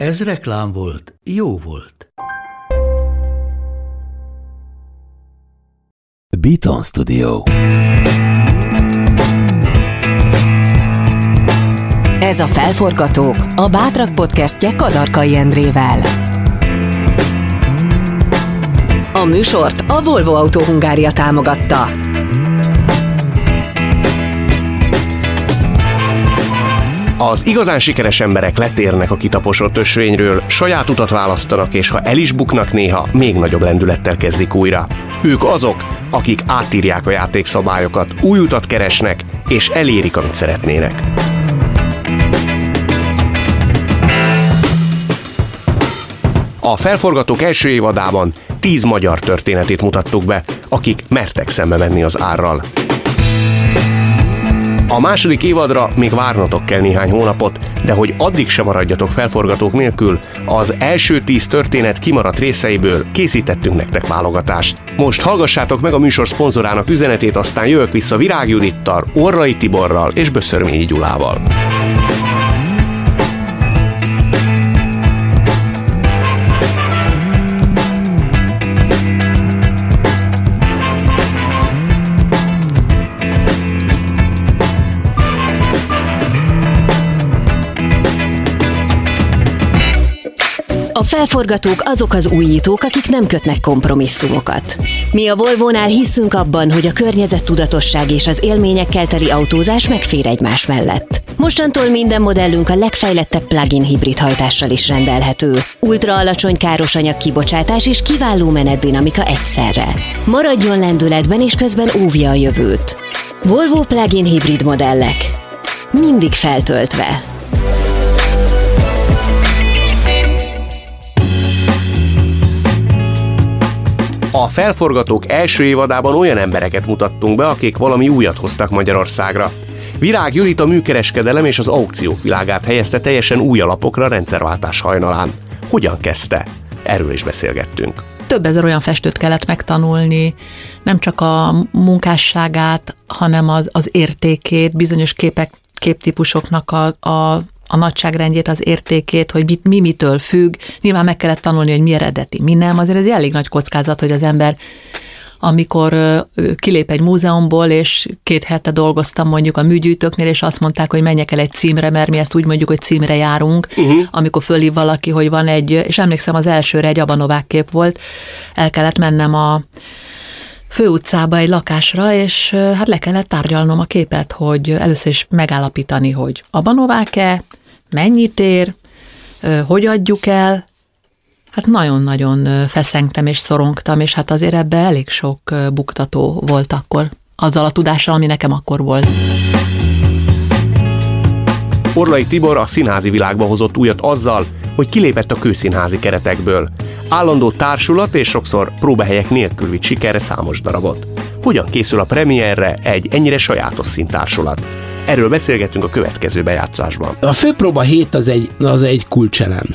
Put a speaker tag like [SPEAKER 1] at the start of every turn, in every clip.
[SPEAKER 1] Ez reklám volt, jó volt.
[SPEAKER 2] Beaton Studio.
[SPEAKER 3] Ez a Felforgatók, a Bátrak podcastje Kadarkai Endrével. A műsort a Volvo Autó Hungária támogatta.
[SPEAKER 4] Az igazán sikeres emberek letérnek a kitaposott ösvényről, saját utat választanak, és ha el is buknak néha, még nagyobb lendülettel kezdik újra. Ők azok, akik átírják a játékszabályokat, új utat keresnek, és elérik, amit szeretnének. A felforgatók első évadában tíz magyar történetét mutattuk be, akik mertek szembe menni az árral. A második évadra még várnatok kell néhány hónapot, de hogy addig sem maradjatok felforgatók nélkül, az első tíz történet kimaradt részeiből készítettünk nektek válogatást. Most hallgassátok meg a műsor szponzorának üzenetét, aztán jövök vissza Virág Judittal, Orrai Tiborral és Böszörményi Gyulával.
[SPEAKER 3] A felforgatók azok az újítók, akik nem kötnek kompromisszumokat. Mi a Volvo-nál hiszünk abban, hogy a környezettudatosság és az élményekkel teli autózás megfér egymás mellett. Mostantól minden modellünk a legfejlettebb plug-in hibrid hajtással is rendelhető. Ultra alacsony károsanyag kibocsátás és kiváló menetdinamika egyszerre. Maradjon lendületben és közben óvja a jövőt. Volvo plug-in hibrid modellek. Mindig feltöltve.
[SPEAKER 4] A felforgatók első évadában olyan embereket mutattunk be, akik valami újat hoztak Magyarországra. Virág Julit a műkereskedelem és az aukciók világát helyezte teljesen új alapokra rendszerváltás hajnalán. Hogyan kezdte? Erről is beszélgettünk.
[SPEAKER 5] Több ezer olyan festőt kellett megtanulni, nem csak a munkásságát, hanem az, az értékét, bizonyos képek, képtípusoknak a, a a nagyságrendjét, az értékét, hogy mit, mi mitől függ. Nyilván meg kellett tanulni, hogy mi eredeti, mi nem. Azért ez elég nagy kockázat, hogy az ember amikor kilép egy múzeumból, és két hete dolgoztam mondjuk a műgyűjtőknél, és azt mondták, hogy menjek el egy címre, mert mi ezt úgy mondjuk, hogy címre járunk, uh-huh. amikor fölhív valaki, hogy van egy, és emlékszem az elsőre egy abanovák kép volt, el kellett mennem a főutcába egy lakásra, és hát le kellett tárgyalnom a képet, hogy először is megállapítani, hogy abanovák-e, mennyit ér, hogy adjuk el, Hát nagyon-nagyon feszengtem és szorongtam, és hát azért ebbe elég sok buktató volt akkor, azzal a tudással, ami nekem akkor volt.
[SPEAKER 4] Orlai Tibor a színházi világba hozott újat azzal, hogy kilépett a kőszínházi keretekből. Állandó társulat és sokszor próbahelyek nélkül vitt sikerre számos darabot. Hogyan készül a premierre egy ennyire sajátos színtársulat? Erről beszélgetünk a következő bejátszásban.
[SPEAKER 6] A főpróba hét az egy, az egy kulcselem.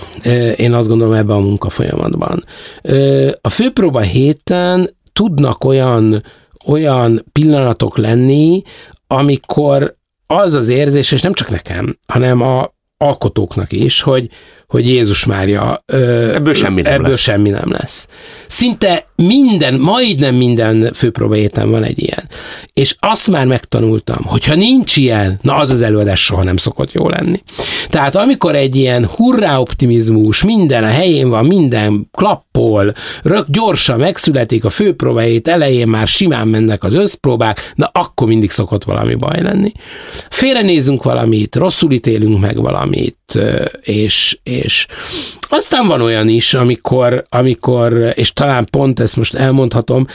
[SPEAKER 6] Én azt gondolom ebben a munkafolyamatban. A főpróba héten tudnak olyan, olyan pillanatok lenni, amikor az az érzés, és nem csak nekem, hanem a alkotóknak is, hogy, hogy Jézus Mária,
[SPEAKER 4] ö, ebből semmi nem
[SPEAKER 6] ebből
[SPEAKER 4] lesz.
[SPEAKER 6] semmi nem lesz. Szinte minden, majdnem minden főpróba héten van egy ilyen. És azt már megtanultam, hogyha nincs ilyen, na az az előadás soha nem szokott jó lenni. Tehát amikor egy ilyen hurrá optimizmus, minden a helyén van, minden klappol, rök gyorsan megszületik a főpróba hét elején, már simán mennek az összpróbák, na akkor mindig szokott valami baj lenni. Félrenézünk valamit, rosszul ítélünk meg valamit, és, és aztán van olyan is, amikor, amikor és talán pont ezt most elmondhatom,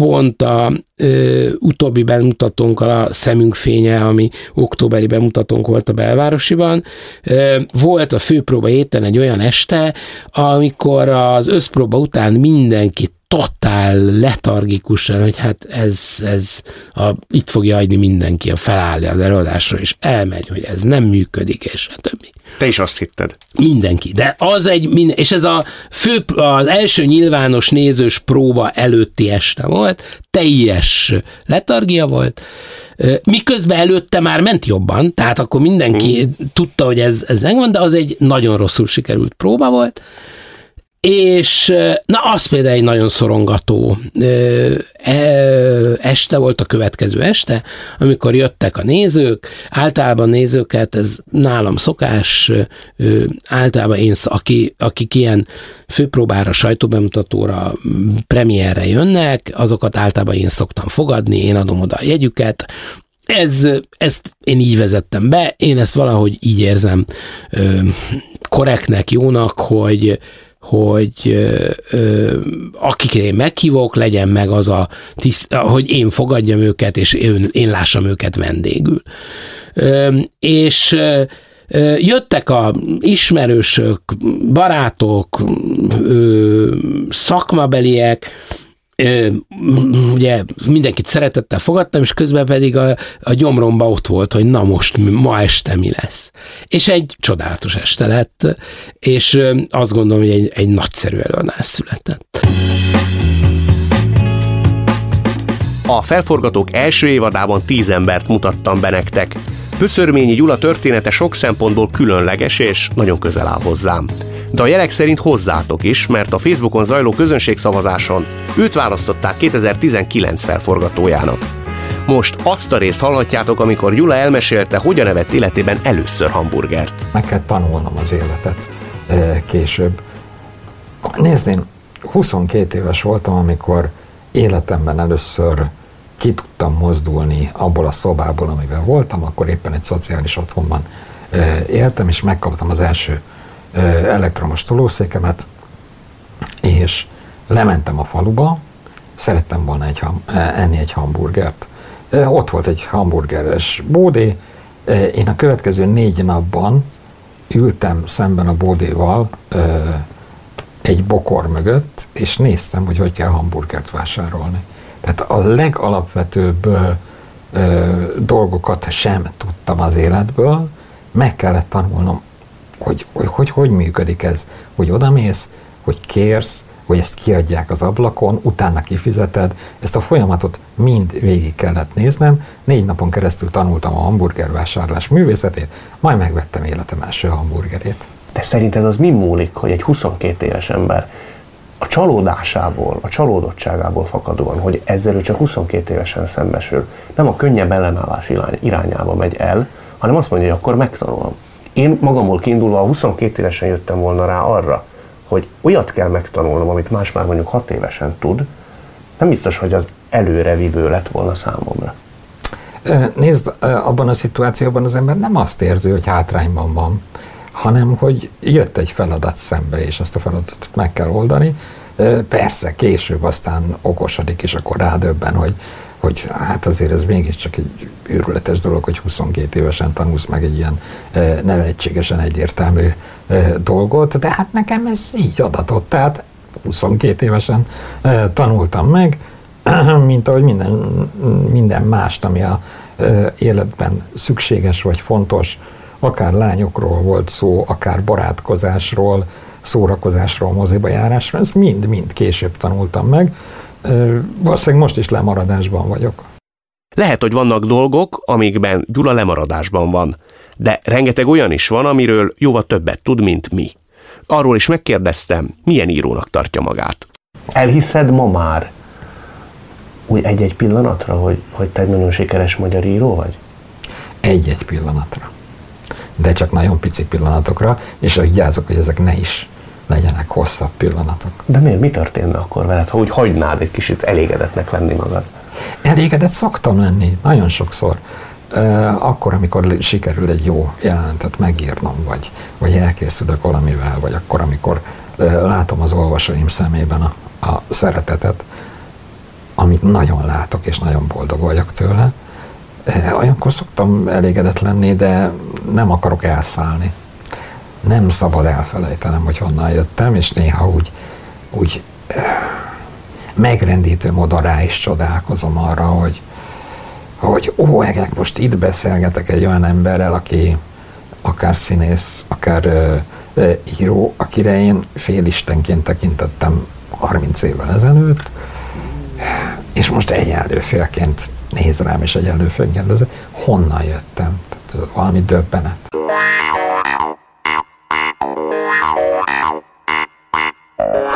[SPEAKER 6] pont a ö, utóbbi bemutatónkkal a szemünk fénye, ami októberi bemutatónk volt a belvárosiban. Ö, volt a főpróba héten egy olyan este, amikor az összpróba után mindenki totál letargikusan, hogy hát ez, ez a, itt fogja adni mindenki a felállja az előadásra, és elmegy, hogy ez nem működik, és a többi.
[SPEAKER 4] Te is azt hitted.
[SPEAKER 6] Mindenki. De az egy, minden, és ez a fő, az első nyilvános nézős próba előtti este volt, teljes letargia volt, miközben előtte már ment jobban, tehát akkor mindenki hmm. tudta, hogy ez, ez megvan, de az egy nagyon rosszul sikerült próba volt, és na, az például egy nagyon szorongató e, este volt a következő este, amikor jöttek a nézők, általában nézőket, ez nálam szokás, általában én, aki, akik ilyen főpróbára, sajtóbemutatóra, premierre jönnek, azokat általában én szoktam fogadni, én adom oda a jegyüket, ez, ezt én így vezettem be, én ezt valahogy így érzem korrektnek, jónak, hogy, hogy ö, ö, akikre én meghívok, legyen meg az a tiszt, hogy én fogadjam őket, és én, én lássam őket vendégül. Ö, és ö, jöttek a ismerősök, barátok, ö, szakmabeliek, ugye mindenkit szeretettel fogadtam, és közben pedig a, a gyomromba ott volt, hogy na most ma este mi lesz. És egy csodálatos este lett, és azt gondolom, hogy egy, egy nagyszerű előadás született.
[SPEAKER 4] A felforgatók első évadában tíz embert mutattam be nektek. Pöszörményi Gyula története sok szempontból különleges és nagyon közel áll hozzám de a jelek szerint hozzátok is, mert a Facebookon zajló közönségszavazáson őt választották 2019 felforgatójának. Most azt a részt hallhatjátok, amikor Gyula elmesélte, hogyan evett életében először hamburgert.
[SPEAKER 2] Meg kell tanulnom az életet később. Nézd, én 22 éves voltam, amikor életemben először ki tudtam mozdulni abból a szobából, amiben voltam, akkor éppen egy szociális otthonban éltem, és megkaptam az első elektromos tolószékemet, és lementem a faluba, szerettem volna egy, enni egy hamburgert. Ott volt egy hamburgeres bódé, én a következő négy napban ültem szemben a bódéval egy bokor mögött, és néztem, hogy hogy kell hamburgert vásárolni. Tehát a legalapvetőbb dolgokat sem tudtam az életből, meg kellett tanulnom hogy hogy, hogy hogy működik ez, hogy odamész, hogy kérsz, hogy ezt kiadják az ablakon, utána kifizeted, ezt a folyamatot mind végig kellett néznem, négy napon keresztül tanultam a hamburgervásárlás művészetét, majd megvettem életem első hamburgerét.
[SPEAKER 4] De szerinted az mi múlik, hogy egy 22 éves ember a csalódásából, a csalódottságából fakadóan, hogy ezzel ő csak 22 évesen szembesül, nem a könnyebb ellenállás irányába megy el, hanem azt mondja, hogy akkor megtanulom. Én magamból kiindulva a 22 évesen jöttem volna rá arra, hogy olyat kell megtanulnom, amit más már mondjuk 6 évesen tud, nem biztos, hogy az előrevívő lett volna számomra.
[SPEAKER 2] Nézd, abban a szituációban az ember nem azt érzi, hogy hátrányban van, hanem hogy jött egy feladat szembe, és ezt a feladatot meg kell oldani. Persze, később aztán okosodik, és akkor rádöbben, hogy hogy hát azért ez mégiscsak egy őrületes dolog, hogy 22 évesen tanulsz meg egy ilyen e, nevetségesen egyértelmű e, dolgot, de hát nekem ez így adatott, tehát 22 évesen e, tanultam meg, mint ahogy minden, minden mást, ami a életben szükséges vagy fontos, akár lányokról volt szó, akár barátkozásról, szórakozásról, moziba járásról, ezt mind-mind később tanultam meg, valószínűleg most is lemaradásban vagyok.
[SPEAKER 4] Lehet, hogy vannak dolgok, amikben Gyula lemaradásban van, de rengeteg olyan is van, amiről jóval többet tud, mint mi. Arról is megkérdeztem, milyen írónak tartja magát. Elhiszed ma már úgy egy-egy pillanatra, hogy, hogy te egy nagyon sikeres magyar író vagy?
[SPEAKER 2] Egy-egy pillanatra. De csak nagyon pici pillanatokra, és vigyázok, hogy ezek ne is legyenek hosszabb pillanatok.
[SPEAKER 4] De miért? Mi történne akkor veled, ha úgy hagynád egy kicsit elégedetnek lenni magad?
[SPEAKER 2] Elégedett szoktam lenni, nagyon sokszor. Akkor, amikor sikerül egy jó jelenetet megírnom, vagy, vagy elkészülök valamivel, vagy akkor, amikor látom az olvasóim szemében a, a szeretetet, amit nagyon látok, és nagyon boldog vagyok tőle. Olyankor szoktam elégedett lenni, de nem akarok elszállni. Nem szabad elfelejtenem, hogy honnan jöttem, és néha úgy, úgy megrendítő módon rá is csodálkozom arra, hogy, hogy ó, egek, most itt beszélgetek egy olyan emberrel, aki akár színész, akár ö, ö, író, akire én félistenként tekintettem 30 évvel ezelőtt, és most egyenlő félként néz rám, és egyenlő félként, honnan jöttem? Tehát valami döbbenet.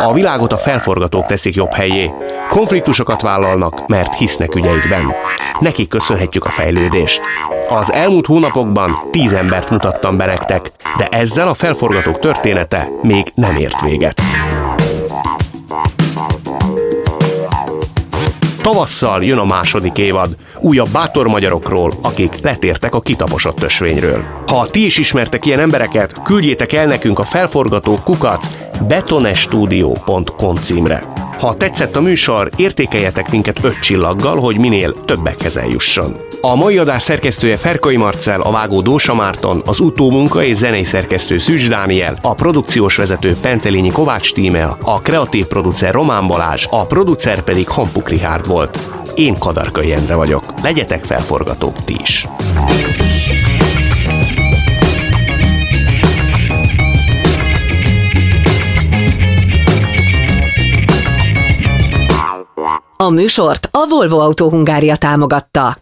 [SPEAKER 4] A világot a felforgatók teszik jobb helyé. Konfliktusokat vállalnak, mert hisznek ügyeikben. Nekik köszönhetjük a fejlődést. Az elmúlt hónapokban tíz embert mutattam be nektek, de ezzel a felforgatók története még nem ért véget. Tavasszal jön a második évad, újabb bátor magyarokról, akik letértek a kitaposott ösvényről. Ha ti is ismertek ilyen embereket, küldjétek el nekünk a felforgató kukac betonestudio.com címre. Ha tetszett a műsor, értékeljetek minket öt csillaggal, hogy minél többekhez eljusson. A mai adás szerkesztője Ferkai Marcel, a vágó Dósa Márton, az utómunka és zenei szerkesztő Szűcs Dániel, a produkciós vezető Pentelényi Kovács Tímea, a kreatív producer Román Balázs, a producer pedig Hampuk Richard volt. Én Kadarkai Endre vagyok. Legyetek felforgatók ti is!
[SPEAKER 3] A műsort a Volvo Autó Hungária támogatta.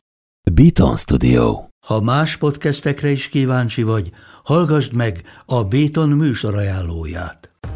[SPEAKER 1] Beaton Studio. Ha más podcastekre is kíváncsi vagy, hallgassd meg a Béton műsor ajánlóját.